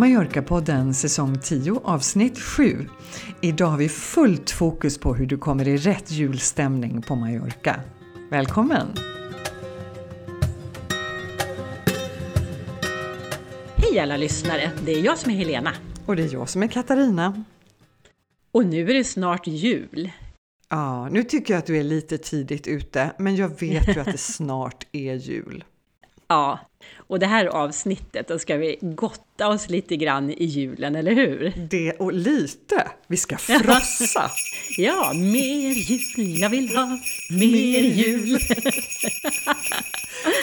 Mallorca-podden säsong 10 avsnitt 7. Idag har vi fullt fokus på hur du kommer i rätt julstämning på Mallorca. Välkommen! Hej alla lyssnare! Det är jag som är Helena. Och det är jag som är Katarina. Och nu är det snart jul. Ja, nu tycker jag att du är lite tidigt ute, men jag vet ju att det snart är jul. Ja, och det här avsnittet, då ska vi gotta oss lite grann i julen, eller hur? Det och lite! Vi ska frossa! ja, mer jul, jag vill ha mer jul!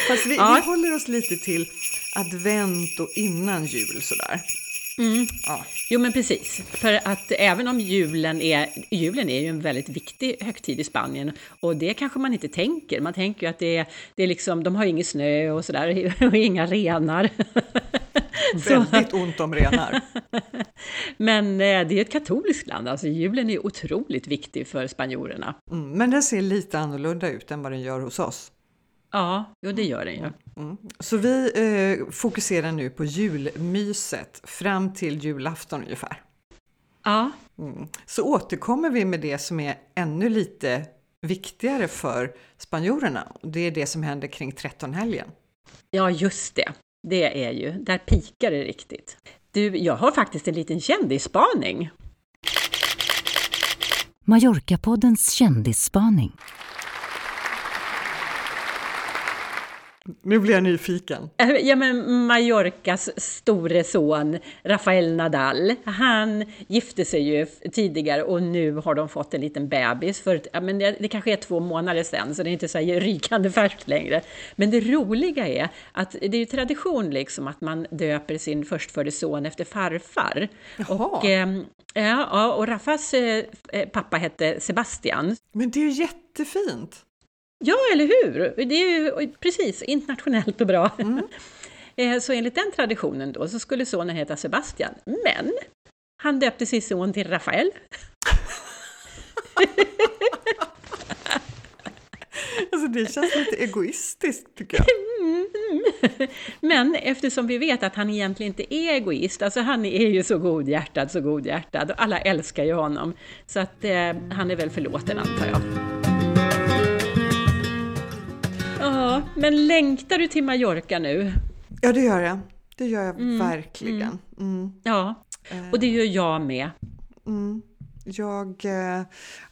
Fast vi, ja. vi håller oss lite till advent och innan jul sådär. Mm. Ja. Jo men precis, för att även om julen är, julen är ju en väldigt viktig högtid i Spanien och det kanske man inte tänker. Man tänker ju att det är, det är liksom, de har ingen snö och sådär och inga renar. Väldigt ont om renar. men eh, det är ett katolskt land, alltså julen är otroligt viktig för spanjorerna. Mm, men den ser lite annorlunda ut än vad den gör hos oss. Ja, jo, det gör den ju. Mm. Så vi eh, fokuserar nu på julmyset fram till julafton ungefär. Ja. Mm. Så återkommer vi med det som är ännu lite viktigare för spanjorerna. Det är det som händer kring trettonhelgen. Ja, just det. Det är ju, där pikar det riktigt. Du, jag har faktiskt en liten kändisspaning. Mallorca-poddens kändisspaning. Nu blir jag nyfiken. Eh, ja, men Mallorcas store son Rafael Nadal, han gifte sig ju tidigare och nu har de fått en liten bebis. För, ja, men det, det kanske är två månader sedan, så det är inte så rykande färskt längre. Men det roliga är att det är ju tradition liksom att man döper sin förstfödde son efter farfar. Jaha. Och, eh, ja, och Rafas eh, pappa hette Sebastian. Men det är ju jättefint! Ja, eller hur? Det är ju precis internationellt och bra. Mm. Eh, så enligt den traditionen då så skulle sonen heta Sebastian, men han döpte sin son till Rafael. alltså det känns lite egoistiskt tycker jag. Men eftersom vi vet att han egentligen inte är egoist, alltså han är ju så godhjärtad, så godhjärtad och alla älskar ju honom. Så att eh, han är väl förlåten antar jag. Men längtar du till Mallorca nu? Ja, det gör jag. Det gör jag mm, verkligen. Mm. mm. Ja, och det gör jag med. Mm. Jag, eh,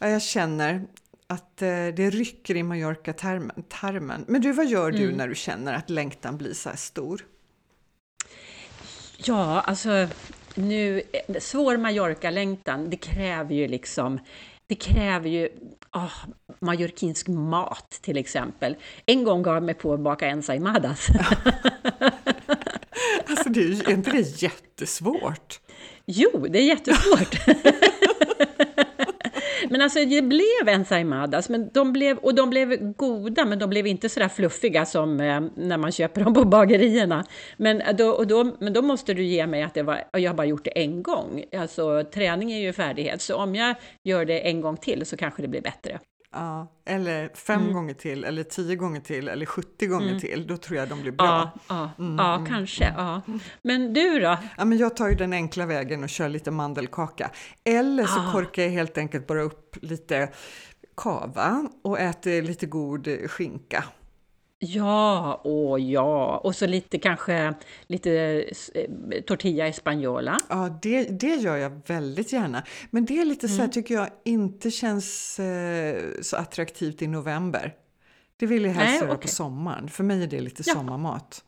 jag känner att eh, det rycker i Mallorca-tarmen. Men du, vad gör du mm. när du känner att längtan blir så här stor? Ja, alltså nu, svår Mallorca-längtan, det kräver ju liksom det kräver ju oh, mallorquinsk mat till exempel. En gång gav jag mig på att baka ensaimadas. alltså det är, är inte det jättesvårt? Jo, det är jättesvårt. Men alltså det blev ensaimadas, men de blev, och de blev goda, men de blev inte sådär fluffiga som eh, när man köper dem på bagerierna. Men eh, då, och då, men då måste du ge mig att det var, jag har bara gjort det en gång. Alltså träning är ju färdighet, så om jag gör det en gång till så kanske det blir bättre. Ja, eller fem mm. gånger till, eller tio gånger till, eller 70 gånger mm. till. Då tror jag de blir bra. Ja, ja, mm. ja mm. kanske. Ja. Men du då? Ja, men jag tar ju den enkla vägen och kör lite mandelkaka. Eller så ah. korkar jag helt enkelt bara upp lite kava och äter lite god skinka. Ja, åh ja. Och så lite kanske lite eh, tortilla española. Ja, det, det gör jag väldigt gärna. Men det är lite mm. så här, mm. tycker jag inte känns eh, så attraktivt i november. Det vill jag helst göra okay. på sommaren. För mig är det lite ja. sommarmat.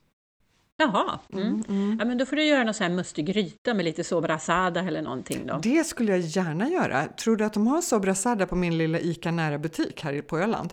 Jaha, mm. Mm, mm. Ja, men då får du göra någon sån här mustig gryta med lite sobrasada eller någonting då. Det skulle jag gärna göra. Tror du att de har sobrasada på min lilla ICA nära butik här på Öland?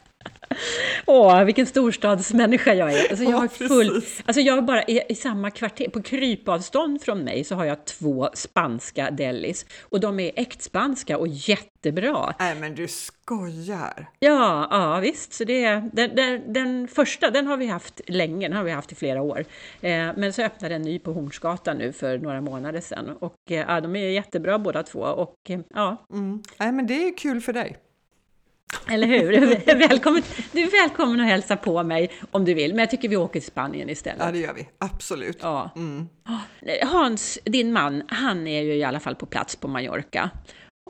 Åh, vilken storstadsmänniska jag är. Alltså jag har full, alltså jag bara i, i, samma kvarter, på krypavstånd från mig så har jag två spanska delis. Och de är äktspanska och jättebra. Nej men du skojar! Ja, ja visst. Så det, den, den, den första, den har vi haft länge, den har vi haft i flera år. Eh, men så öppnade en ny på Hornsgatan nu för några månader sedan. Och eh, ja, de är jättebra båda två. Och, eh, ja. Mm. Nej men det är kul för dig. Eller hur? Välkommen, du är välkommen att hälsa på mig om du vill, men jag tycker vi åker till Spanien istället. Ja, det gör vi. Absolut. Ja. Mm. Hans, din man, han är ju i alla fall på plats på Mallorca.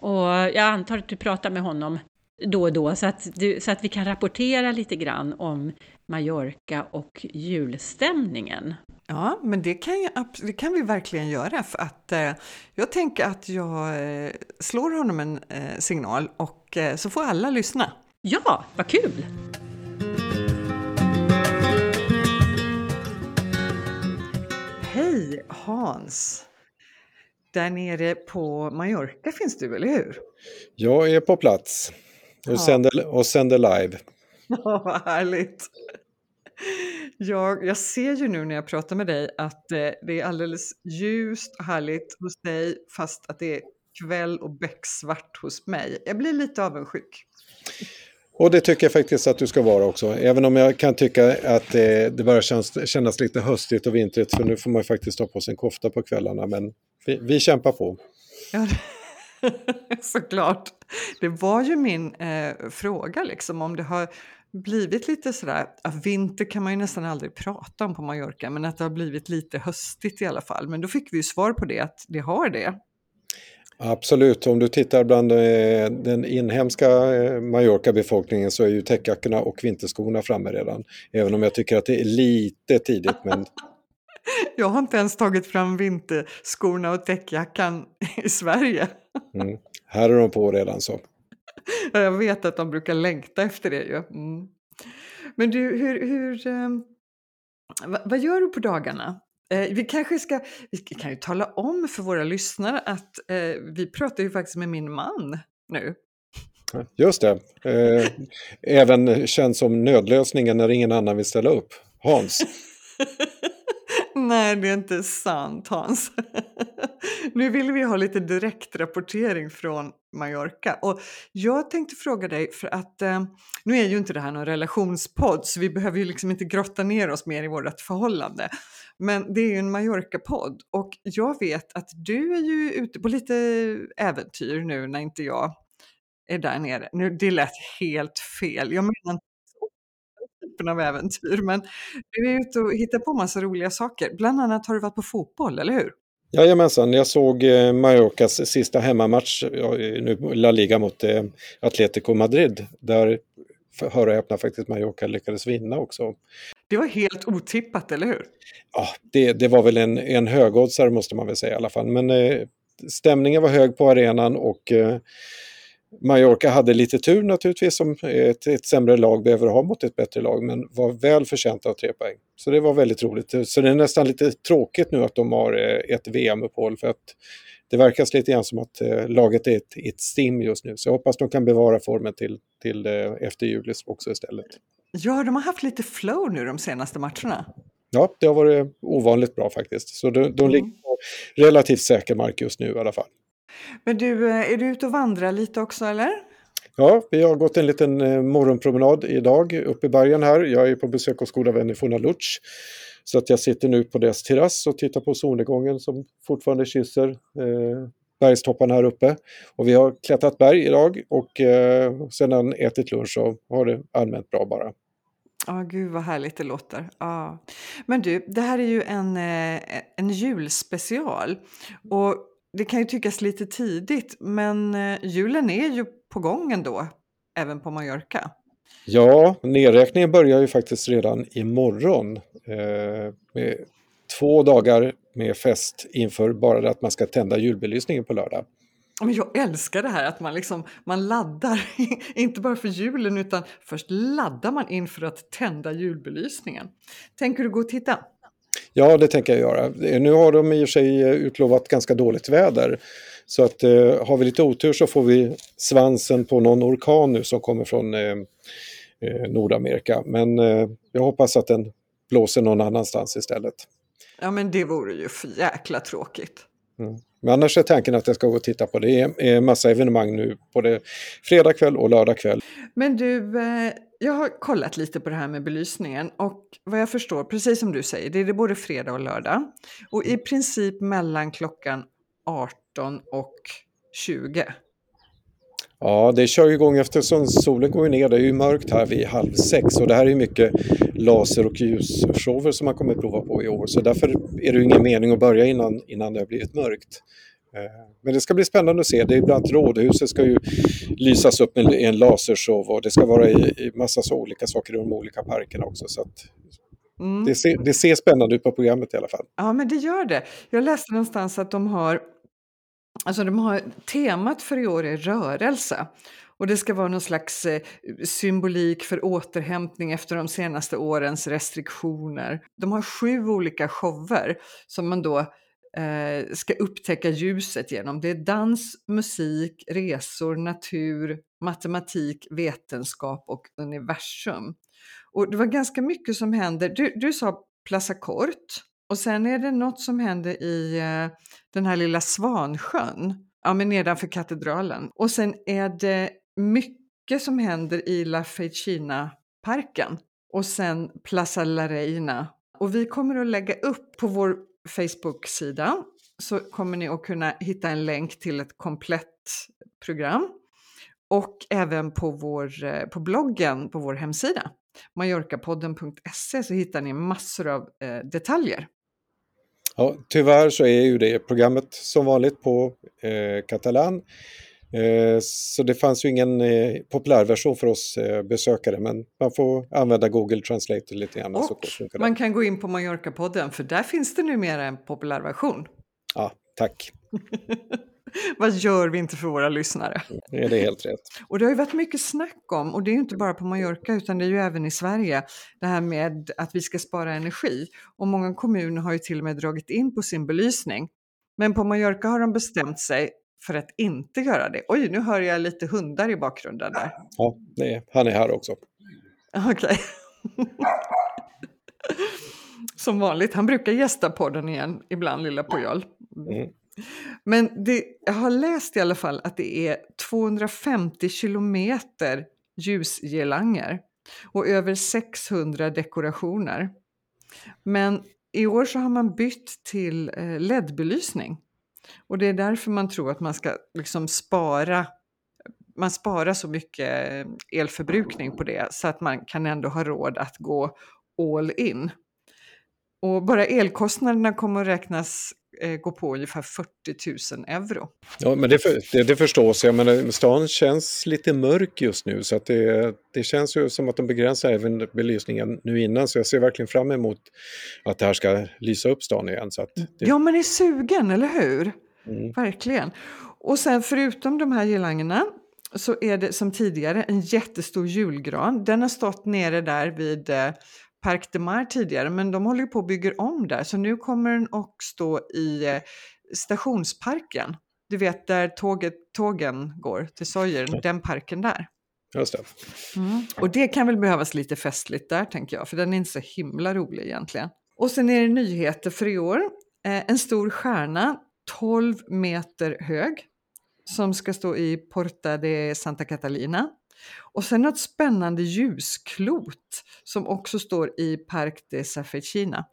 Och jag antar att du pratar med honom då och då så att, du, så att vi kan rapportera lite grann om Mallorca och julstämningen. Ja, men det kan, jag, det kan vi verkligen göra för att eh, jag tänker att jag eh, slår honom en eh, signal och eh, så får alla lyssna. Ja, vad kul! Hej Hans! Där nere på Mallorca finns du, eller hur? Jag är på plats och, ja. sänder, och sänder live. Ja, vad härligt! Jag, jag ser ju nu när jag pratar med dig att eh, det är alldeles ljust och härligt hos dig fast att det är kväll och becksvart hos mig. Jag blir lite avundsjuk. Och det tycker jag faktiskt att du ska vara också. Även om jag kan tycka att det, det börjar kännas, kännas lite höstigt och vintrigt för nu får man faktiskt ta på sig en kofta på kvällarna. Men vi, vi kämpar på. Ja, såklart. Det var ju min eh, fråga liksom om det har blivit lite sådär, vinter kan man ju nästan aldrig prata om på Mallorca, men att det har blivit lite höstigt i alla fall. Men då fick vi ju svar på det, att det har det. Absolut, om du tittar bland eh, den inhemska eh, Mallorca-befolkningen så är ju täckjackorna och vinterskorna framme redan. Även om jag tycker att det är lite tidigt. Men... jag har inte ens tagit fram vinterskorna och täckjackan i Sverige. Mm. Här är de på redan så. Jag vet att de brukar längta efter det ju. Mm. Men du, hur, hur, eh, vad, vad gör du på dagarna? Eh, vi kanske ska, vi kan ju tala om för våra lyssnare att eh, vi pratar ju faktiskt med min man nu. Just det. Eh, även känd som nödlösningen när ingen annan vill ställa upp. Hans. Nej, det är inte sant Hans. nu vill vi ha lite direktrapportering från Mallorca. Och jag tänkte fråga dig, för att eh, nu är ju inte det här någon relationspodd så vi behöver ju liksom inte grotta ner oss mer i vårt förhållande. Men det är ju en Mallorca-podd och jag vet att du är ju ute på lite äventyr nu när inte jag är där nere. Nu, det lät helt fel. Jag menar inte typen av äventyr, men du är ute och hittar på massa roliga saker. Bland annat har du varit på fotboll, eller hur? Jajamensan, jag såg eh, Mallorcas sista hemmamatch, nu La Liga mot eh, Atletico Madrid, där hör och häpna faktiskt Mallorca lyckades vinna också. Det var helt otippat, eller hur? Ja, det, det var väl en, en högoddsare måste man väl säga i alla fall. Men eh, stämningen var hög på arenan och eh, Mallorca hade lite tur naturligtvis som ett, ett sämre lag behöver ha mot ett bättre lag men var väl förtjänta av tre poäng. Så det var väldigt roligt. Så det är nästan lite tråkigt nu att de har eh, ett VM-uppehåll för att det verkar lite grann som att eh, laget är ett, ett stim just nu. Så jag hoppas de kan bevara formen till, till eh, efter jul också istället. Ja, de har haft lite flow nu de senaste matcherna. Ja, det har varit ovanligt bra faktiskt. Så de, de mm. ligger på relativt säker mark just nu i alla fall. Men du, eh, är du ute och vandrar lite också eller? Ja, vi har gått en liten eh, morgonpromenad idag uppe i bergen här. Jag är på besök hos goda vänner Fona Lutsch. Så att jag sitter nu på deras terrass och tittar på solnedgången som fortfarande kysser eh, bergstopparna här uppe. Och vi har klättrat berg idag och eh, sedan ätit lunch så har det allmänt bra bara. Ja, oh, gud vad härligt det låter. Ah. Men du, det här är ju en, eh, en julspecial. Och det kan ju tyckas lite tidigt, men eh, julen är ju på gång ändå, även på Mallorca. Ja, nedräkningen börjar ju faktiskt redan imorgon. Eh, med två dagar med fest inför bara det att man ska tända julbelysningen på lördag. Men jag älskar det här att man, liksom, man laddar, inte bara för julen utan först laddar man inför att tända julbelysningen. Tänker du gå och titta? Ja, det tänker jag göra. Nu har de i och för sig utlovat ganska dåligt väder. Så att eh, har vi lite otur så får vi svansen på någon orkan nu som kommer från eh, eh, Nordamerika. Men eh, jag hoppas att den blåser någon annanstans istället. Ja men det vore ju för jäkla tråkigt. Mm. Men annars är tanken att jag ska gå och titta på det. Det är massa evenemang nu både fredag kväll och lördag kväll. Men du, eh, jag har kollat lite på det här med belysningen och vad jag förstår, precis som du säger, det är det både fredag och lördag. Och i princip mellan klockan 18 och 20. Ja, det kör igång eftersom solen går ner. Det är ju mörkt här vid halv sex och det här är mycket laser och ljusshower som man kommer att prova på i år. Så därför är det ju ingen mening att börja innan, innan det har blivit mörkt. Eh, men det ska bli spännande att se. Det är bland annat Rådhuset ska ju lysas upp med en lasershow och det ska vara i, i massa så olika saker i de olika parkerna också. Så mm. det, ser, det ser spännande ut på programmet i alla fall. Ja, men det gör det. Jag läste någonstans att de har Alltså de har, temat för i år är rörelse. Och det ska vara någon slags eh, symbolik för återhämtning efter de senaste årens restriktioner. De har sju olika shower som man då eh, ska upptäcka ljuset genom. Det är dans, musik, resor, natur, matematik, vetenskap och universum. Och det var ganska mycket som händer. Du, du sa Plaza Kort och sen är det något som händer i eh, den här lilla Svansjön, ja, men nedanför katedralen. Och sen är det mycket som händer i La Fecina-parken och sen Plaza La Reina. Och vi kommer att lägga upp på vår Facebook-sida så kommer ni att kunna hitta en länk till ett komplett program och även på, vår, eh, på bloggen på vår hemsida mallorcapodden.se så hittar ni massor av eh, detaljer. Ja, tyvärr så är ju det programmet som vanligt på eh, katalan. Eh, så det fanns ju ingen eh, populärversion för oss eh, besökare men man får använda Google Translate lite grann. Och man kan gå in på Mallorca-podden för där finns det numera en populärversion. Ja, tack. Vad gör vi inte för våra lyssnare? Ja, det är helt rätt. Och det har ju varit mycket snack om, och det är ju inte bara på Mallorca utan det är ju även i Sverige, det här med att vi ska spara energi. Och många kommuner har ju till och med dragit in på sin belysning. Men på Mallorca har de bestämt sig för att inte göra det. Oj, nu hör jag lite hundar i bakgrunden där. Ja, är, han är här också. Okej. Okay. Som vanligt, han brukar gästa podden igen ibland, lilla Pujol. Mm. Men det, jag har läst i alla fall att det är 250 kilometer ljusgirlanger och över 600 dekorationer. Men i år så har man bytt till eh, LED-belysning. Och det är därför man tror att man ska liksom spara man sparar så mycket eh, elförbrukning på det så att man kan ändå ha råd att gå all in. Och bara elkostnaderna kommer att räknas gå på ungefär 40 000 euro. Ja, men det, det, det förstås. Jag menar, stan känns lite mörk just nu så att det, det känns ju som att de begränsar även belysningen nu innan så jag ser verkligen fram emot att det här ska lysa upp stan igen. Så att det... Ja, man är sugen, eller hur? Mm. Verkligen. Och sen förutom de här girlangerna så är det som tidigare en jättestor julgran. Den har stått nere där vid eh, Parc de Mar tidigare, men de håller på att bygga om där, så nu kommer den att stå i eh, stationsparken. Du vet där tåget, tågen går till Sojer, den parken där. Just det. Mm. Och det kan väl behövas lite festligt där tänker jag, för den är inte så himla rolig egentligen. Och sen är det nyheter för i år. Eh, en stor stjärna, 12 meter hög, som ska stå i Porta de Santa Catalina. Och sen något spännande ljusklot som också står i Parc de Safecina.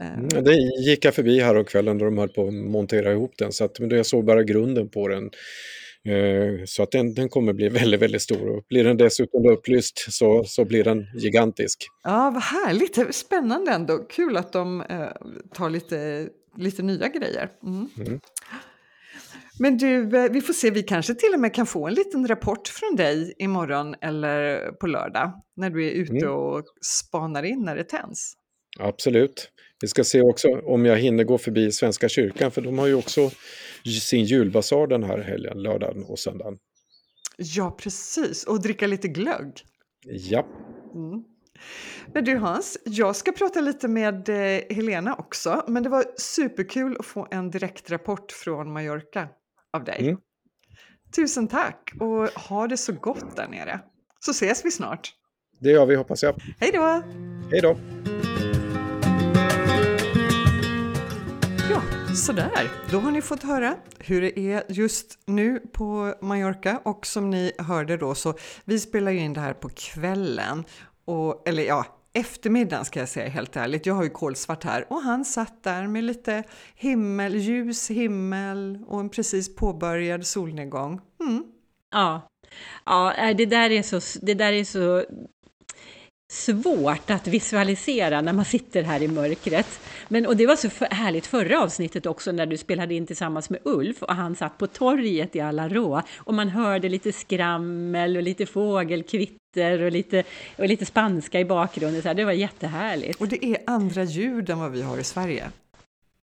Mm, det gick jag förbi här och kvällen när de höll på att montera ihop den så att, men jag såg bara grunden på den. Eh, så att den, den kommer bli väldigt, väldigt stor och blir den dessutom upplyst så, så blir den gigantisk. Ja, vad härligt, spännande ändå. Kul att de eh, tar lite, lite nya grejer. Mm. Mm. Men du, eh, vi får se, vi kanske till och med kan få en liten rapport från dig imorgon eller på lördag när du är ute mm. och spanar in när det tänds. Absolut. Vi ska se också om jag hinner gå förbi Svenska kyrkan för de har ju också sin julbasar den här helgen, lördagen och söndagen. Ja, precis. Och dricka lite glögg. Ja. Mm. Men du Hans, jag ska prata lite med eh, Helena också, men det var superkul att få en direktrapport från Mallorca av dig. Mm. Tusen tack och ha det så gott där nere. Så ses vi snart. Det gör vi hoppas jag. Hej då! Hej då! Ja, sådär. Då har ni fått höra hur det är just nu på Mallorca och som ni hörde då så vi spelar ju in det här på kvällen. Och, eller ja, eftermiddagen ska jag säga helt ärligt. Jag har ju kolsvart här och han satt där med lite himmel, ljus himmel och en precis påbörjad solnedgång. Mm. Ja, ja eh, det, där är så, det där är så svårt att visualisera när man sitter här i mörkret. Men, och det var så härligt förra avsnittet också när du spelade in tillsammans med Ulf och han satt på torget i alla rå och man hörde lite skrammel och lite fågelkvitter och lite, och lite spanska i bakgrunden. Så här, det var jättehärligt. Och det är andra ljud än vad vi har i Sverige.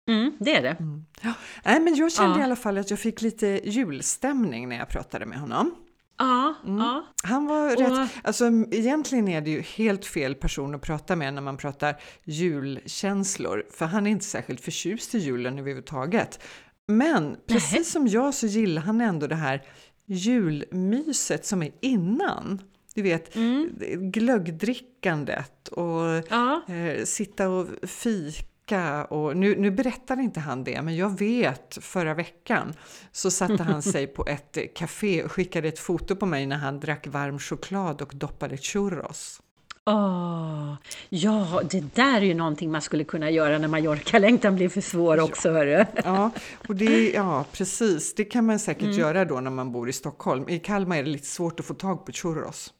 Mm, det är det. Mm. Ja. Nej, men jag kände ja. i alla fall att jag fick lite julstämning när jag pratade med honom. Ja, mm. ja. Han var och... rätt, alltså egentligen är det ju helt fel person att prata med när man pratar julkänslor, för han är inte särskilt förtjust i julen överhuvudtaget. Men precis Nej. som jag så gillar han ändå det här julmyset som är innan. Du vet, mm. glöggdrickandet och ja. eh, sitta och fika vecka och nu, nu berättade inte han det, men jag vet förra veckan så satte han sig på ett café och skickade ett foto på mig när han drack varm choklad och doppade churros. Oh, ja, det där är ju någonting man skulle kunna göra när Mallorca-längtan blir för svår också. Ja, hörru. ja, och det, ja, precis. Det kan man säkert mm. göra då när man bor i Stockholm. I Kalmar är det lite svårt att få tag på churros.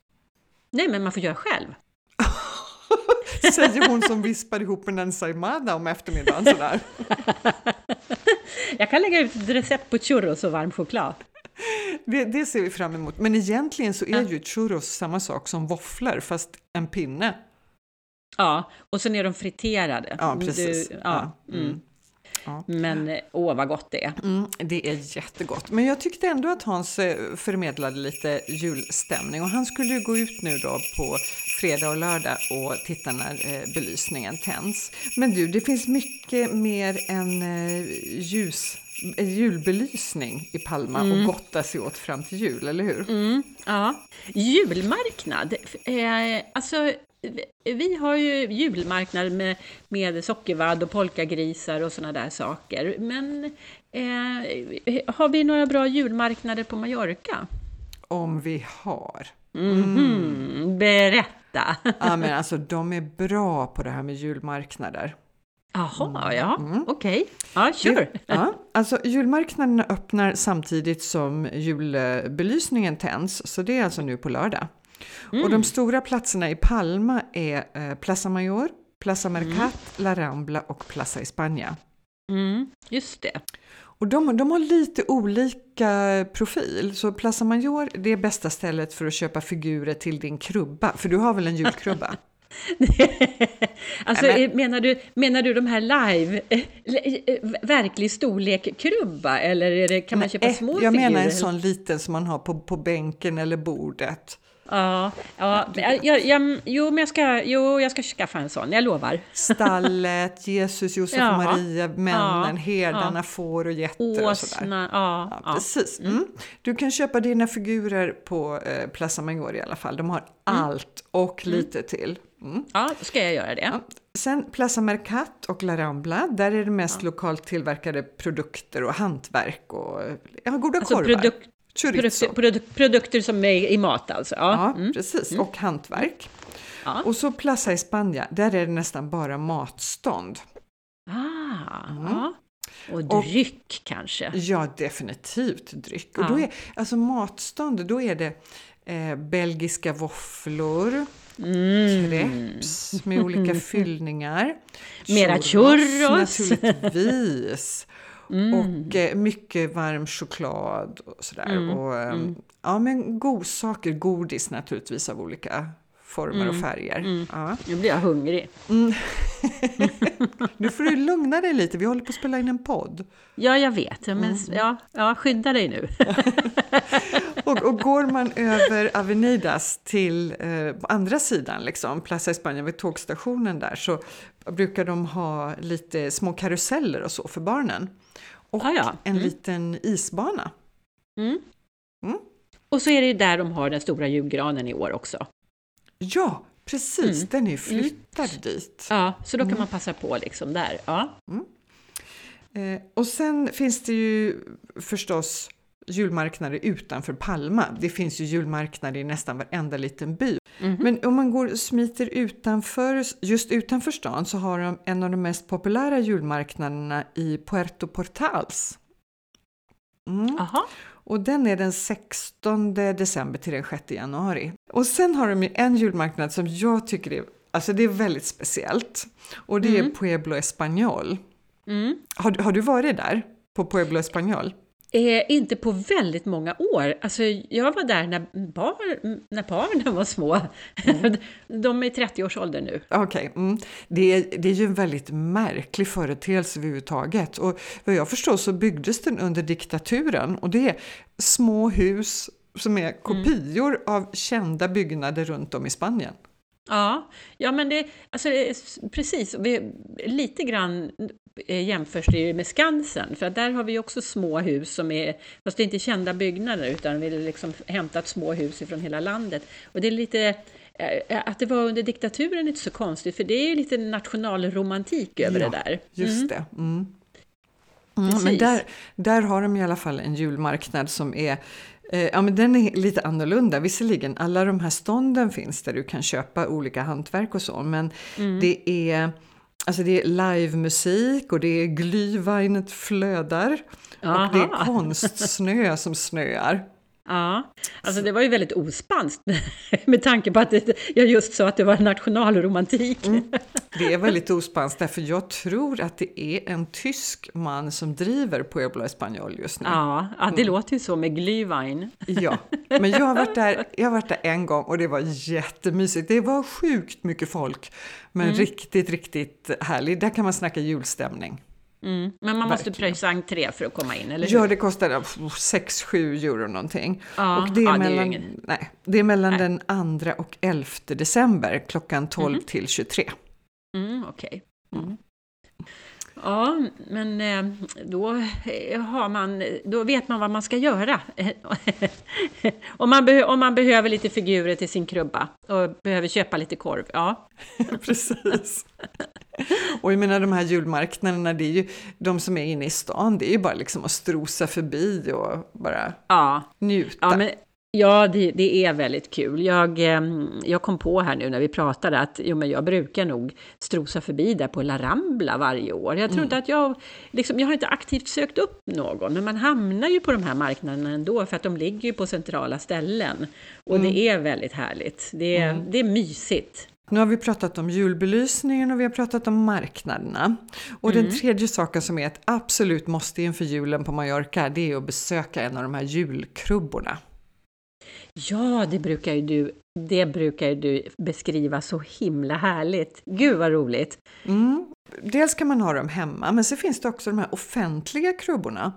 Nej, men man får göra själv. Säger hon som vispar ihop en ensaimada om eftermiddagen sådär. Jag kan lägga ut ett recept på churros och varm choklad. Det, det ser vi fram emot. Men egentligen så är ju churros samma sak som våfflor fast en pinne. Ja, och sen är de friterade. Ja, precis. Du, ja, ja. Mm. Ja. Men eh, åh vad gott det är. Mm, det är jättegott. Men jag tyckte ändå att Hans eh, förmedlade lite julstämning och han skulle ju gå ut nu då på fredag och lördag och titta när eh, belysningen tänds. Men du, det finns mycket mer än ljus julbelysning i Palma mm. och gotta sig åt fram till jul, eller hur? Mm, ja. Julmarknad. Eh, alltså, vi har ju julmarknad med, med sockervadd och polkagrisar och sådana där saker. Men eh, har vi några bra julmarknader på Mallorca? Om vi har. Mm. Mm. Berätta! ja, men alltså, de är bra på det här med julmarknader. Jaha, ja, mm. okej. Okay. Ja, sure. Ja, alltså julmarknaderna öppnar samtidigt som julbelysningen tänds, så det är alltså nu på lördag. Mm. Och de stora platserna i Palma är eh, Plaza Mayor, Plaza mm. Mercat, mm. La Rambla och Plaza España. Mm, just det. Och de, de har lite olika profil, så Plaza Mayor det är bästa stället för att köpa figurer till din krubba, för du har väl en julkrubba? alltså, men... menar, du, menar du de här live, eh, eh, verklig storlek krubba eller det, kan man köpa små jag figurer? Jag menar en sån liten som man har på, på bänken eller bordet. Ja, ja jag, jag, jo, men jag ska, jo, jag ska skaffa en sån, jag lovar. Stallet, Jesus, Josef ja, och Maria, männen, ja, herdarna, ja. får och getter och sådär. Ja, ja, precis. Mm. mm. Du kan köpa dina figurer på eh, Plaza Maggiore i alla fall. De har mm. allt och mm. lite till. Mm. Ja, då ska jag göra det. Sen Plaza Mercat och La Rambla, där är det mest lokalt tillverkade produkter och hantverk och ja, goda alltså korvar. Produk Chorizo. Produk, produkter som är i mat alltså? Ja, ja mm. precis. Mm. Och hantverk. Ja. Och så Plaza España, där är det nästan bara matstånd. Ah, mm. ja. Och dryck och, kanske? Ja, definitivt dryck. Ja. Och då är, alltså matstånd, då är det eh, belgiska våfflor, mm. crepes med olika fyllningar. Mera churros! Naturligtvis. Mm. Och eh, mycket varm choklad och sådär. Mm. Och, eh. Ja, men godsaker, godis naturligtvis av olika former och mm. färger. Mm. Ja. Nu blir jag hungrig. Mm. nu får du lugna dig lite, vi håller på att spela in en podd. Ja, jag vet. Men, mm. ja, ja, skydda dig nu. och, och, går man över Avenidas till eh, på andra sidan, liksom, Plaza España vid tågstationen där, så brukar de ha lite små karuseller och så för barnen och ah, ja. en mm. liten isbana. Mm. Mm. Och så är det där de har den stora julgranen i år också. Ja, precis. Mm. Den är flyttad mm. dit. Ja, så då kan mm. man passa på liksom där. Ja. Eh, och sen finns det ju förstås julmarknader utanför Palma. Det finns ju julmarknader i nästan varenda liten by. Mm -hmm. Men om man går och smiter utanför, just utanför stan så har de en av de mest populära julmarknaderna i Puerto Portals. Mm. Och den är den 16 december till den 6 januari. Och sen har de en julmarknad som jag tycker är, alltså det är väldigt speciellt. Och det mm. är Pueblo Español. Mm. Har, har du varit där? På Pueblo Español? Eh, inte på väldigt många år. Alltså, jag var där när, barn, när barnen var små. Mm. De är 30-årsåldern nu. Okej, okay. mm. det, är, det är ju en väldigt märklig företeelse överhuvudtaget. Och vad jag förstår så byggdes den under diktaturen och det är små hus som är kopior mm. av kända byggnader runt om i Spanien. Ja, ja men det, alltså, precis, vi, lite grann eh, jämförs det ju med Skansen, för där har vi också små hus som är, fast det är inte kända byggnader, utan vi har liksom hämtat små hus ifrån hela landet. Och det är lite, eh, att det var under diktaturen är inte så konstigt, för det är ju lite nationalromantik över ja, det där. just mm. det. Mm. Mm, men där, där har de i alla fall en julmarknad som är Eh, ja, men den är lite annorlunda. Visserligen, alla de här stånden finns där du kan köpa olika hantverk och så, men mm. det är Alltså det är livemusik och det är glühweinet flödar Aha. och det är konstsnö som snöar. Ja, alltså det var ju väldigt ospanskt med tanke på att det, jag just sa att det var nationalromantik. Mm. Det är väldigt ospanskt därför jag tror att det är en tysk man som driver Pueblo Español just nu. Ja, ja det mm. låter ju så med Glühwein. Ja, men jag har, varit där, jag har varit där en gång och det var jättemysigt. Det var sjukt mycket folk, men mm. riktigt, riktigt härligt. Där kan man snacka julstämning. Mm. Men man måste pröjsa entré för att komma in, eller hur? Ja, det kostar 6-7 euro någonting. Ja, och det är ja, mellan, det är nej, det är mellan nej. den 2 och 11 december klockan 12 mm. till 23. Mm, Okej. Okay. Mm. Ja, men eh, då, har man, då vet man vad man ska göra. om, man om man behöver lite figurer till sin krubba och behöver köpa lite korv, ja. Precis. Och jag menar de här julmarknaderna, det är ju de som är inne i stan, det är ju bara liksom att strosa förbi och bara ja. njuta. Ja, men Ja, det, det, är väldigt kul. Jag, ehm, jag kom på här nu när vi pratade att jo, men jag brukar nog strosa förbi där på La Rambla varje år. Jag tror mm. inte att jag, liksom, jag har inte aktivt sökt upp någon, men man hamnar ju på de här marknaderna ändå för att de ligger ju på centrala ställen. Och mm. det är väldigt härligt. Det är, mm. det är mysigt. Nu har vi pratat om julbelysningen och vi har pratat om marknaderna. Och mm. den tredje saken som är ett absolut måste inför julen på Mallorca, det är att besöka en av de här julkrubborna. Ja, det brukar ju du, det brukar ju du beskriva så himla härligt. Gud vad roligt! Mm. Dels kan man ha dem hemma, men så finns det också de här offentliga krubborna.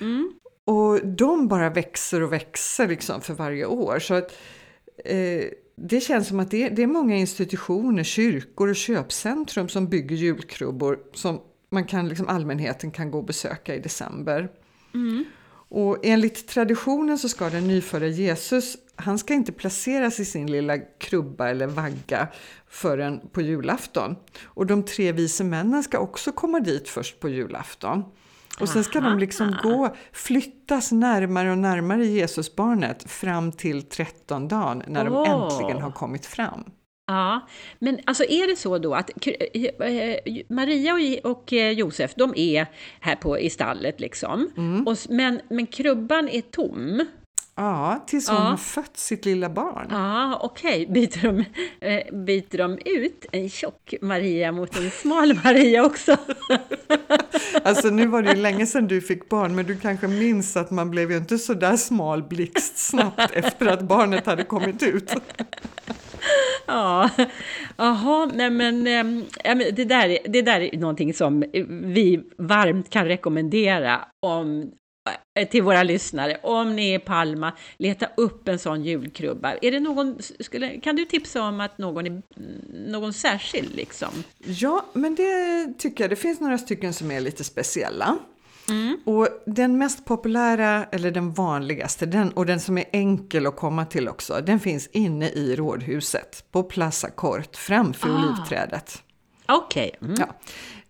Mm. Och de bara växer och växer liksom för varje år. Så att, eh, det känns som att det, det, är många institutioner, kyrkor och köpcentrum som bygger julkrubbor som man kan, liksom, allmänheten kan gå och besöka i december. Mm. Och enligt traditionen så ska den nyfödda Jesus, han ska inte placeras i sin lilla krubba eller vagga förrän på julafton. Och de tre vise männen ska också komma dit först på julafton. Och sen ska de liksom gå, flyttas närmare och närmare Jesusbarnet fram till trettondagen när de oh. äntligen har kommit fram. Ja, men alltså är det så då att eh, Maria och eh, Josef, de är här på, i stallet liksom, mm. och, men, men krubban är tom? Ja, tills hon ja. har fött sitt lilla barn. Ja, okej. Okay. Byter, de, äh, byter de ut en tjock Maria mot en smal Maria också? alltså nu var det ju länge sedan du fick barn, men du kanske minns att man blev ju inte så där smal blixtsnabbt efter att barnet hade kommit ut. Ja, jaha, nej men äh, det där, det där är någonting som vi varmt kan rekommendera om eh, till våra lyssnare. Om ni är i Palma, leta upp en sån julkrubba. Är det någon, skulle, kan du tipsa om att någon är någon särskild liksom? Ja, men det tycker jag. Det finns några stycken som är lite speciella. Mm. Och den mest populära, eller den vanligaste, den, och den som är enkel att komma till också, den finns inne i rådhuset på Plaza Cort framför ah. olivträdet. Okej. Okay. Mm. Ja.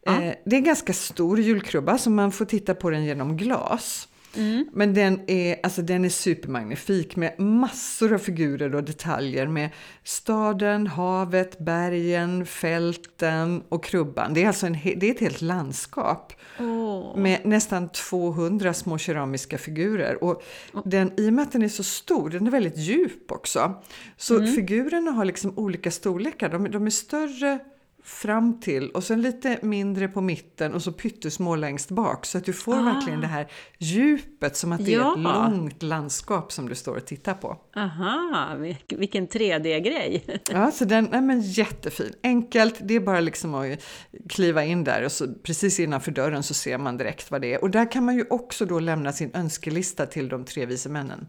Eh, det är en ganska stor julkrubba så man får titta på den genom glas. Mm. Men den är, alltså den är supermagnifik med massor av figurer och detaljer med staden, havet, bergen, fälten och krubban. Det är alltså en, det är ett helt landskap oh. med nästan 200 små keramiska figurer. Och den, I och med att den är så stor, den är väldigt djup också, så mm. figurerna har liksom olika storlekar. De, de är större fram till och sen lite mindre på mitten och så pyttesmå längst bak så att du får ah. verkligen det här djupet som att det ja. är ett långt landskap som du står och tittar på. Aha, vilken 3D-grej! ja, så den nej men jättefin. Enkelt, det är bara liksom att kliva in där och så precis innanför dörren så ser man direkt vad det är. Och där kan man ju också då lämna sin önskelista till de tre vise männen.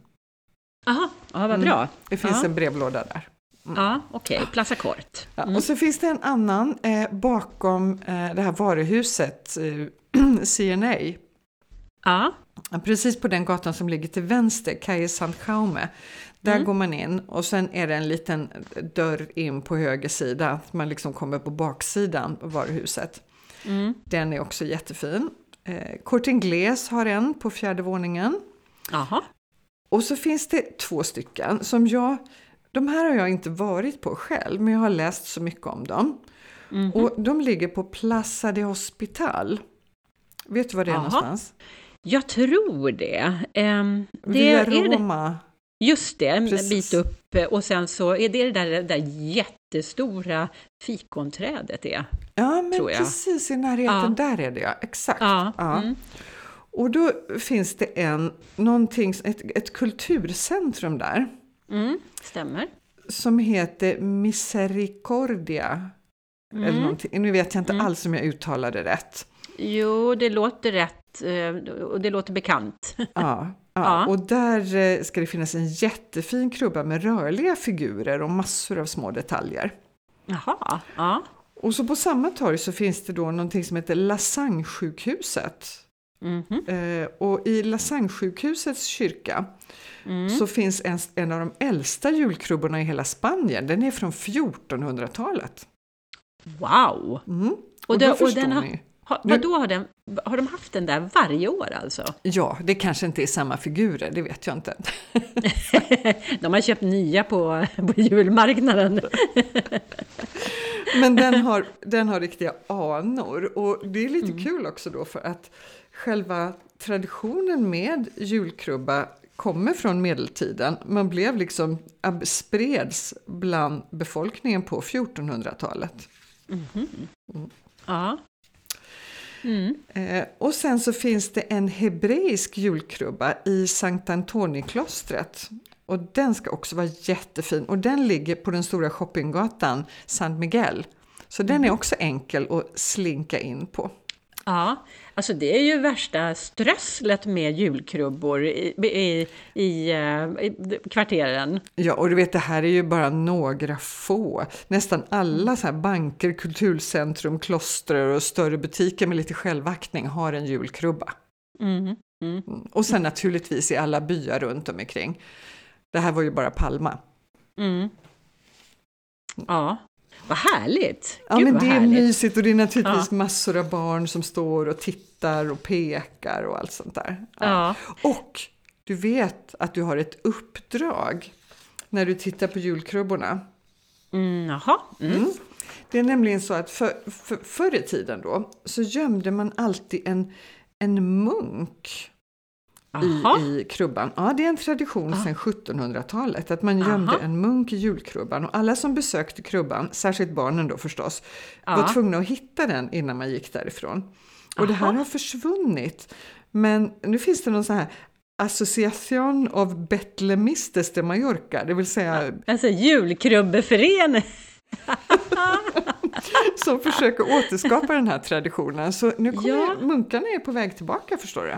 Aha, ja, vad bra! Mm. Det finns ja. en brevlåda där. Mm. Ja, okej, okay. Plaza Kort. Mm. Ja, och så finns det en annan eh, bakom eh, det här varuhuset, eh, CNA. Ja. Precis på den gatan som ligger till vänster, Calle Sant Jaume. Där mm. går man in och sen är det en liten dörr in på höger sida. Man liksom kommer på baksidan av varuhuset. Mm. Den är också jättefin. Eh, Court har en på fjärde våningen. Aha. Och så finns det två stycken som jag de här har jag inte varit på själv, men jag har läst så mycket om dem. Mm. Och de ligger på Plaza de Hospital. Vet du var det är Aha. någonstans? Jag tror det. Um, det Via Roma. Just det, en precis. bit upp. Och sen så är det det där, det där jättestora fikonträdet det. Ja, men precis i närheten ja. där är det ja. Exakt. Ja. ja. Mm. Och då finns det en, någonting, ett, ett kulturcentrum där. Mm, stämmer. Som heter Misericordia. Mm. Eller någonting. Nu vet jag inte mm. alls om jag uttalade rätt. Jo, det låter rätt eh, och det låter bekant. Ja, ja. och där eh, ska det finnas en jättefin krubba med rörliga figurer och massor av små detaljer. Jaha, ja. Och så på samma torg så finns det då någonting som heter Lassagne-sjukhuset. Mm -hmm. eh, och i Lassagne-sjukhusets kyrka mm. så finns en, en av de äldsta julkrubborna i hela Spanien. Den är från 1400-talet. Wow! Mm. Och, och då och den har. Ha, vadå, har, den, har de haft den där varje år alltså? Ja, det kanske inte är samma figurer, det vet jag inte. de har köpt nya på, på julmarknaden. Men den har, den har riktiga anor och det är lite mm. kul också då för att själva traditionen med julkrubba kommer från medeltiden Man blev liksom spreds bland befolkningen på 1400-talet. Mm-hmm. Mm. Ja. Mm. Eh, och sen så finns det en hebreisk julkrubba i Sankt Antoni-klostret. Och den ska också vara jättefin och den ligger på den stora shoppinggatan San Miguel. Så den är mm-hmm. också enkel att slinka in på. Ja, alltså det är ju värsta strösslet med julkrubbor i, i, i, eh, i, kvarteren. Ja, och du vet det här är ju bara några få. Nästan alla så banker, kulturcentrum, kloster och större butiker med lite självaktning har en julkrubba. Mm, mm. Mm. Och sen naturligtvis i alla byar runt omkring. Det här var ju bara Palma. Mm. Ja, vad härligt! Ja, men det är härligt. mysigt och det är naturligtvis ja. massor av barn som står och tittar och pekar och allt sånt där. Ja. Och du vet att du har ett uppdrag när du tittar på julkrubborna. Mm, jaha. Mm. Mm. Det är nämligen så att för, för, förr i tiden då så gömde man alltid en, en munk i, i krubban. Ja, det är en tradition ah. sedan 1700-talet att man gömde Aha. en munk i julkrubban och alla som besökte krubban, särskilt barnen då förstås, ah. var tvungna att hitta den innan man gick därifrån. Och det här har försvunnit. Men nu finns det någon sån här Association of Betlemistes de Mallorca, det vill säga... Alltså julkrubbeförening! som försöker återskapa den här traditionen. Så nu kommer ja. munkarna är på väg tillbaka förstår du.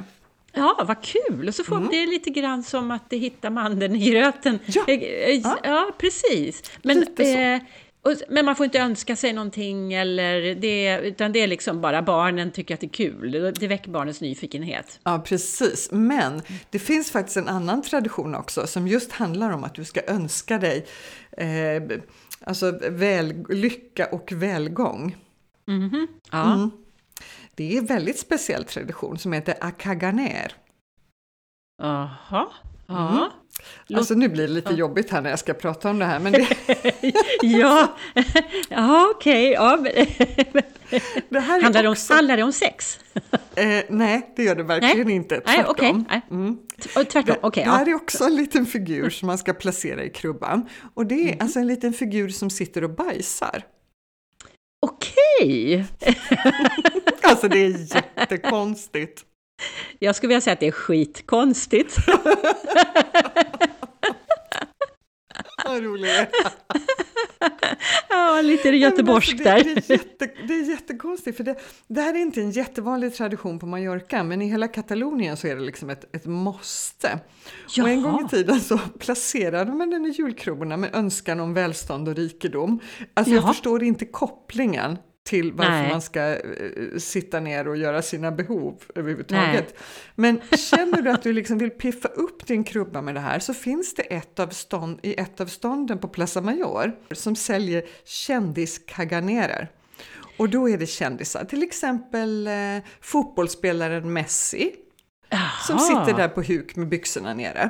Ja, vad kul! Och så får mm. det lite grann som att det hittar mandeln i gröten. Ja, eh, eh, ja. ja precis. Men, eh, och, men man får inte önska sig någonting, eller det, utan det är liksom bara barnen tycker att det är kul. Det väcker barnens nyfikenhet. Ja, precis. Men det finns faktiskt en annan tradition också som just handlar om att du ska önska dig eh, alltså väl, lycka och välgång. Mm -hmm. Ja. Mm. Det är en väldigt speciell tradition som heter akaganer. Aha. Ja. Mm. Alltså nu blir det lite jobbigt här när jag ska prata om det här. Men det... ja, ja okej. Okay. Ja, det här handlar, det också... om, handlar det om sex? eh, nej, det gör det verkligen nej? inte. Tvärtom. Nej, okay. mm. Tvärtom. Det, okay, det här ja. är också en liten figur som man ska placera i krubban. Och det är mm. alltså en liten figur som sitter och bajsar. Okej! alltså det är jättekonstigt. Jag skulle vilja säga att det är skitkonstigt. Vad roligt! ja, lite göteborgsk alltså, där. Det, det, är jätte, det är jättekonstigt, för det, det här är inte en jättevanlig tradition på Mallorca, men i hela Katalonien så är det liksom ett, ett måste. Jaha. Och en gång i tiden så placerade man den i julkronorna med önskan om välstånd och rikedom. Alltså Jaha. jag förstår inte kopplingen till varför Nej. man ska uh, sitta ner och göra sina behov överhuvudtaget. Nej. Men känner du att du liksom vill piffa upp din krubba med det här så finns det ett av stånd, i ett av stånden på Plaza Mayor som säljer kändiskaganerer. Och då är det kändisar, till exempel uh, fotbollsspelaren Messi Aha. som sitter där på huk med byxorna nere.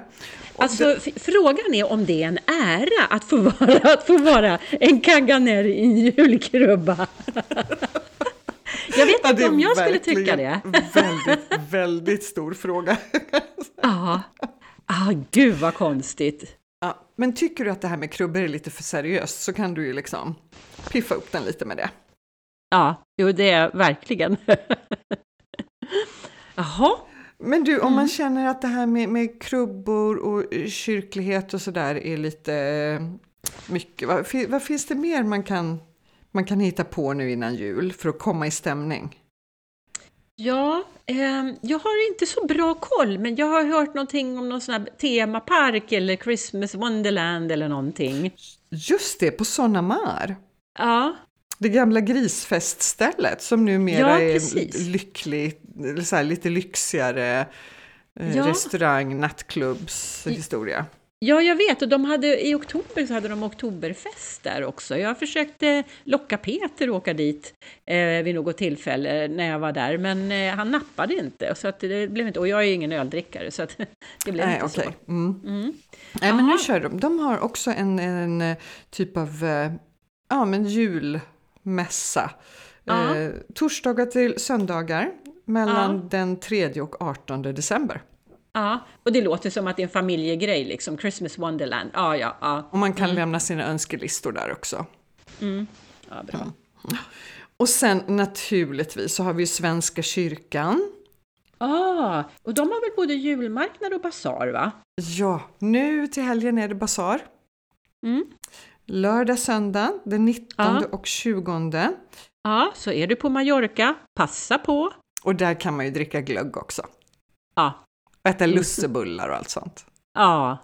Alltså, det... frågan är om det är en ära att få vara, att få vara en kaganer i en julkrubba. jag vet inte ja, om jag skulle tycka det. väldigt, väldigt stor fråga. ja, ah, gud vad konstigt. Ja, men tycker du att det här med krubbor är lite för seriöst så kan du ju liksom piffa upp den lite med det. Ja, jo det är verkligen. Jaha, men du, om man mm. känner att det här med, med krubbor och kyrklighet och sådär är lite eh, mycket, vad, vad, finns det mer man kan, man kan hitta på nu innan jul för att komma i stämning? Ja, eh, jag har inte så bra koll, men jag har hört någonting om någon sån här temapark eller Christmas Wonderland eller någonting. Just det, på Såna Mar. Ja. Det gamla grisfeststället som numera ja, är lyckligt, så här, lite lyxigare eh, ja. restaurang, nattklubbs historia. Ja, jag vet. Och de hade, i oktober så hade de oktoberfest där också. Jag försökte locka Peter att åka dit eh, vid något tillfälle när jag var där, men eh, han nappade inte. Så att det blev inte. Och jag är ju ingen öldrickare, så att det blev Nej, inte okay. så. Mm. Mm. Nej, men nu kör de. De har också en, en eh, typ av eh, ja, men jul mässa. Eh, torsdagar till söndagar mellan ja. den 3 och 18 december. Ja, och det låter som att det är en familjegrej, liksom Christmas Wonderland. Ja, ja, ja. Och man kan mm. lämna sina önskelistor där också. Mm. Ja, bra. Mm. Och sen naturligtvis så har vi Svenska kyrkan. Ah, och de har väl både julmarknad och basar va? Ja, nu till helgen är det basar. Mm. Lördag, söndag, den 19 ja. och 20. Ja, så är du på Mallorca, passa på! Och där kan man ju dricka glögg också. Ja. Och äta lussebullar och allt sånt. Ja.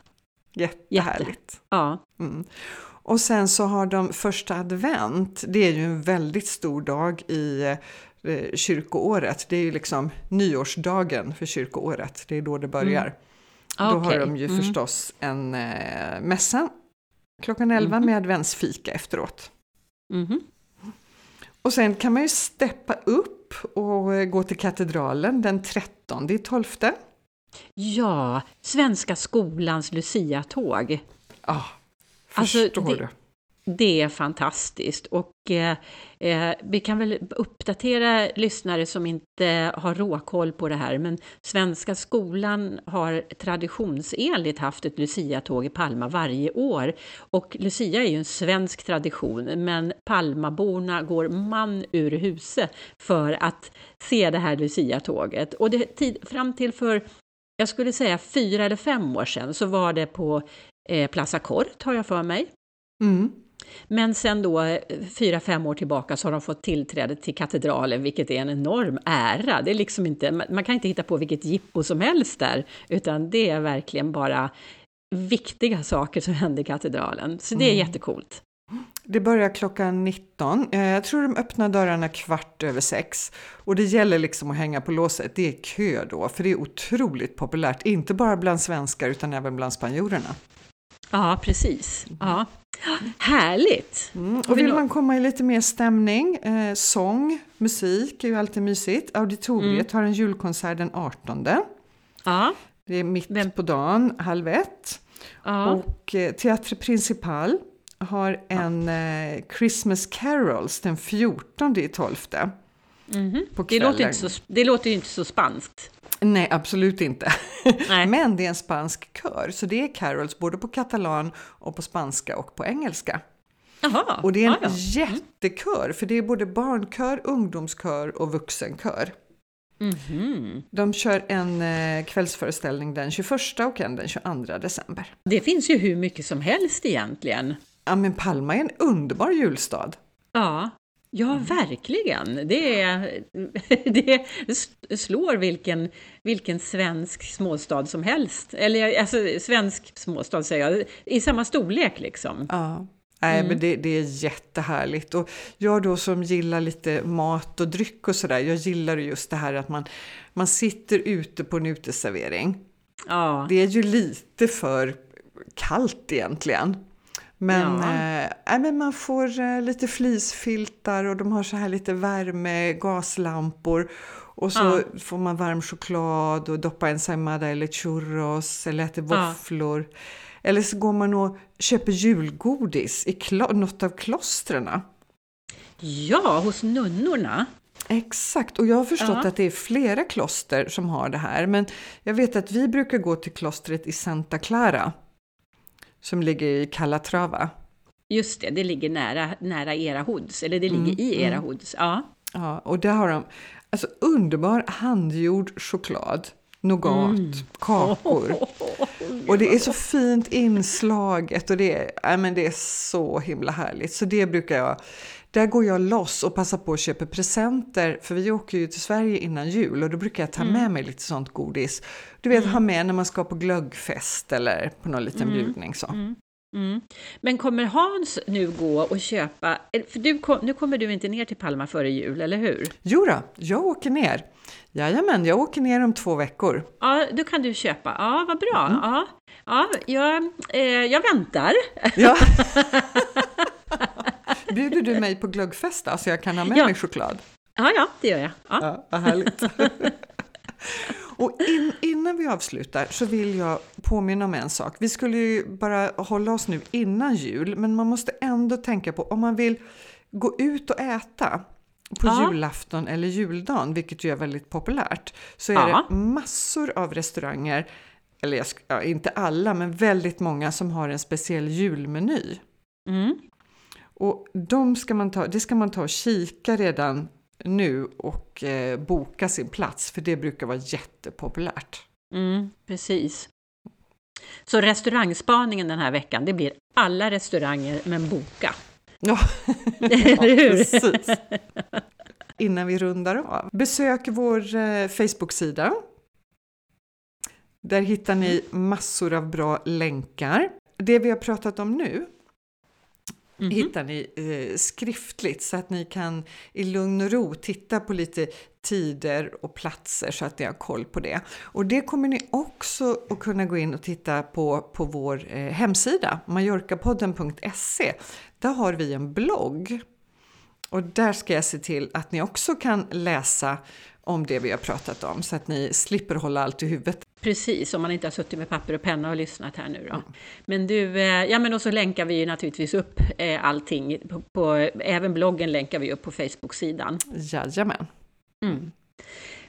Jättehärligt. Jätte. Ja. Mm. Och sen så har de första advent, det är ju en väldigt stor dag i eh, kyrkoåret. Det är ju liksom nyårsdagen för kyrkoåret, det är då det börjar. Mm. Då okay. har de ju mm. förstås en eh, mässa klockan 11 mm. med adventsfika efteråt. Mm. Och sen kan man ju steppa upp och eh, gå till katedralen den 13 12. Ja, Svenska skolans Lucia-tåg. Ja, alltså, förstår alltså, det, det är fantastiskt och eh, eh, vi kan väl uppdatera lyssnare som inte har råkoll på det här, men Svenska skolan har traditionsenligt haft ett Lucia-tåg i Palma varje år. Och Lucia är ju en svensk tradition, men Palmaborna går man ur huset för att se det här Lucia-tåget. Och det, tid, fram till för, jag skulle säga fyra eller fem år sedan, så var det på eh, Plaza Kort, har jag för mig. Mm. Men sen då eh, fyra, fem år tillbaka så har de fått tillträde till katedralen, vilket är en enorm ära. Det är liksom inte, man kan inte hitta på vilket jippo som helst där, utan det är verkligen bara viktiga saker som händer i katedralen. Så det är mm. jättekult. Det börjar klockan 19. Eh, jag tror de öppnar dörrarna kvart över sex. Och det gäller liksom att hänga på låset. Det är kö då, för det är otroligt populärt. Inte bara bland svenskar utan även bland spanjorerna. Ja, precis. Ja. Härligt! Mm, och vill man komma i lite mer stämning, eh, sång, musik är ju alltid mysigt. Auditoriet mm. har en julkonsert den 18. Ja. Det är mitt Vem? på dagen, halv ett. Ja. Och eh, Teatre Principal har en eh, Christmas Carols den 14 i 12. Mm -hmm. det, låter inte så, det låter ju inte så spanskt. Nej, absolut inte. Nej. Men det är en spansk kör, så det är carols både på katalan och på spanska och på engelska. Aha, och det är en ja. jättekör, för det är både barnkör, ungdomskör och vuxenkör. Mm -hmm. De kör en eh, kvällsföreställning den 21 och en den 22 december. Det finns ju hur mycket som helst egentligen. Ja, men Palma är en underbar julstad. Ja, Ja, mm. verkligen. Det, är, det slår vilken, vilken svensk småstad som helst. Eller alltså, svensk småstad säger jag, i samma storlek liksom. Ja. Nej, mm. men det, det, är jättehärligt. Och jag då som gillar lite mat och dryck och sådär, jag gillar just det här att man, man sitter ute på en uteservering. Ja. Det är ju lite för kallt egentligen. Men, ja. äh, men man får äh, lite flisfiltar och de har så här lite värme, gaslampor. Och så ja. får man varm choklad och doppa en ensaimada eller churros eller äter våfflor. Ja. Eller så går man och köper julgodis i något av klostren. Ja, hos nunnorna. Exakt, och jag har förstått ja. att det är flera kloster som har det här. Men jag vet att vi brukar gå till klostret i Santa Clara som ligger i Calatrava. Just det, det ligger nära, nära era hoods, eller det ligger mm, i era mm. hoods. Ja. ja, och där har de alltså, underbar handgjord choklad, nougat, mm. kakor. och det är så fint inslaget och det är, äh, men det är så himla härligt. Så det brukar jag där går jag loss och passar på att köpa presenter, för vi åker ju till Sverige innan jul och då brukar jag ta med mm. mig lite sånt godis. Du vet, mm. ha med när man ska på glöggfest eller på någon liten mm. bjudning så. Mm. mm. Men kommer Hans nu gå och köpa, för du, nu kommer du inte ner till Palma före jul, eller hur? Jo då, jag åker ner. Jajamän, jag åker ner om två veckor. Ja, då kan du köpa. Ja, vad bra. Mm. Ja, ja jag, eh, jag väntar. Ja. Bjuder du mig på glöggfest så jag kan ha med ja. mig choklad? Ja, ja, det gör jag. Ja. Ja, vad härligt. Och in, innan vi avslutar så vill jag påminna om en sak. Vi skulle ju bara hålla oss nu innan jul, men man måste ändå tänka på om man vill gå ut och äta på ja. julafton eller juldagen, vilket ju är väldigt populärt, så är ja. det massor av restauranger, eller ja, inte alla, men väldigt många som har en speciell julmeny. Mm. Och de ska man ta, det ska man ta och kika redan nu och eh, boka sin plats, för det brukar vara jättepopulärt. Mm, precis. Så restaurangspaningen den här veckan, det blir alla restauranger, men boka. Ja, ja precis. Innan vi rundar av, besök vår eh, Facebook-sida. Där hittar ni massor av bra länkar. Det vi har pratat om nu, Mm -hmm. hittar ni eh, skriftligt så att ni kan i lugn och ro titta på lite tider och platser så att ni har koll på det. Och det kommer ni också att kunna gå in och titta på på vår eh, hemsida mallorcapodden.se. Där har vi en blogg och där ska jag se till att ni också kan läsa om det vi har pratat om så att ni slipper hålla allt i huvudet. Precis, om man inte har suttit med papper och penna och lyssnat här nu då. Mm. Men du, eh, ja men och så länkar vi ju naturligtvis upp eh, allting, på, på, även bloggen länkar vi upp på Facebook-sidan. Jajamän. Mm.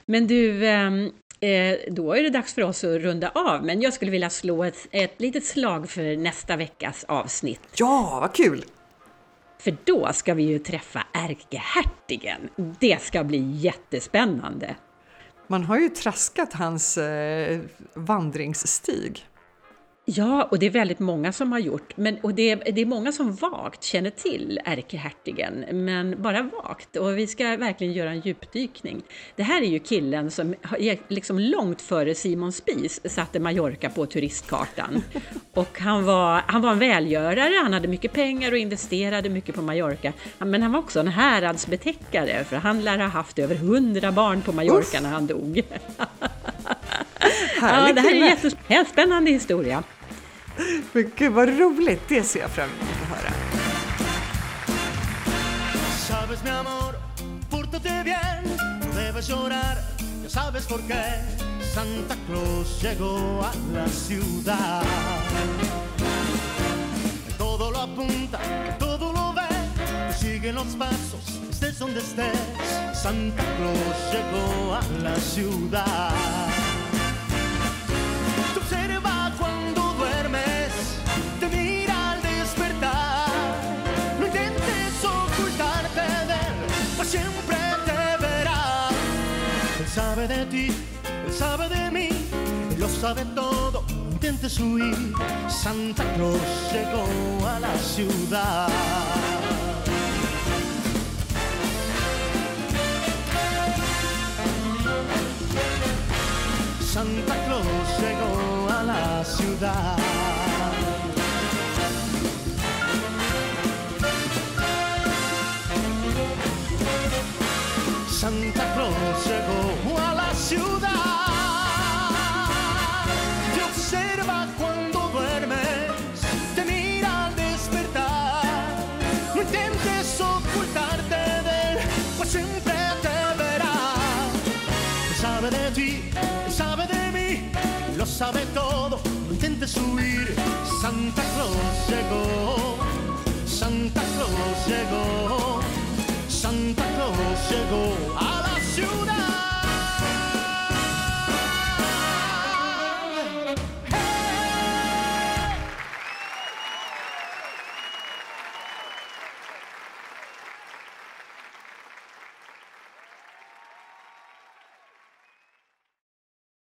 Men du, ehm, eh, då är det dags för oss att runda av, men jag skulle vilja slå ett, ett litet slag för nästa veckas avsnitt. Ja, vad kul! För då ska vi ju träffa ärkehertigen. Det ska bli jättespännande. Man har ju traskat hans eh, vandringsstig. Ja, och det är väldigt många som har gjort, men, och det är, det är många som vagt känner till ärkehertigen, men bara vagt. Och vi ska verkligen göra en djupdykning. Det här är ju killen som liksom långt före Simon Spies satte Mallorca på turistkartan. Och han var, han var en välgörare, han hade mycket pengar och investerade mycket på Mallorca. Men han var också en häradsbetäckare, för han lär ha haft över hundra barn på Mallorca Uff. när han dog. ja, det här är en jättespännande historia. Men gud vad roligt, det ser jag. Sabes mi amor, pórtate bien, no debes llorar, ya sabes por qué. Santa Claus llegó a la ciudad. Todo lo apunta, todo lo ve, sigue los pasos, estés donde estés. Santa Claus llegó a la ciudad. Te sabe de ti, él sabe de mí, él lo sabe todo. No intentes Santa Claus llegó a la ciudad. Santa Claus llegó a la ciudad. Santa Claus llegó ciudad. Te observa cuando duermes, te mira al despertar. No intentes ocultarte de él, pues siempre te verá. Sabe de ti, sabe de mí, lo sabe todo. No intentes huir. Santa Claus llegó, Santa Claus llegó, Santa Claus llegó a la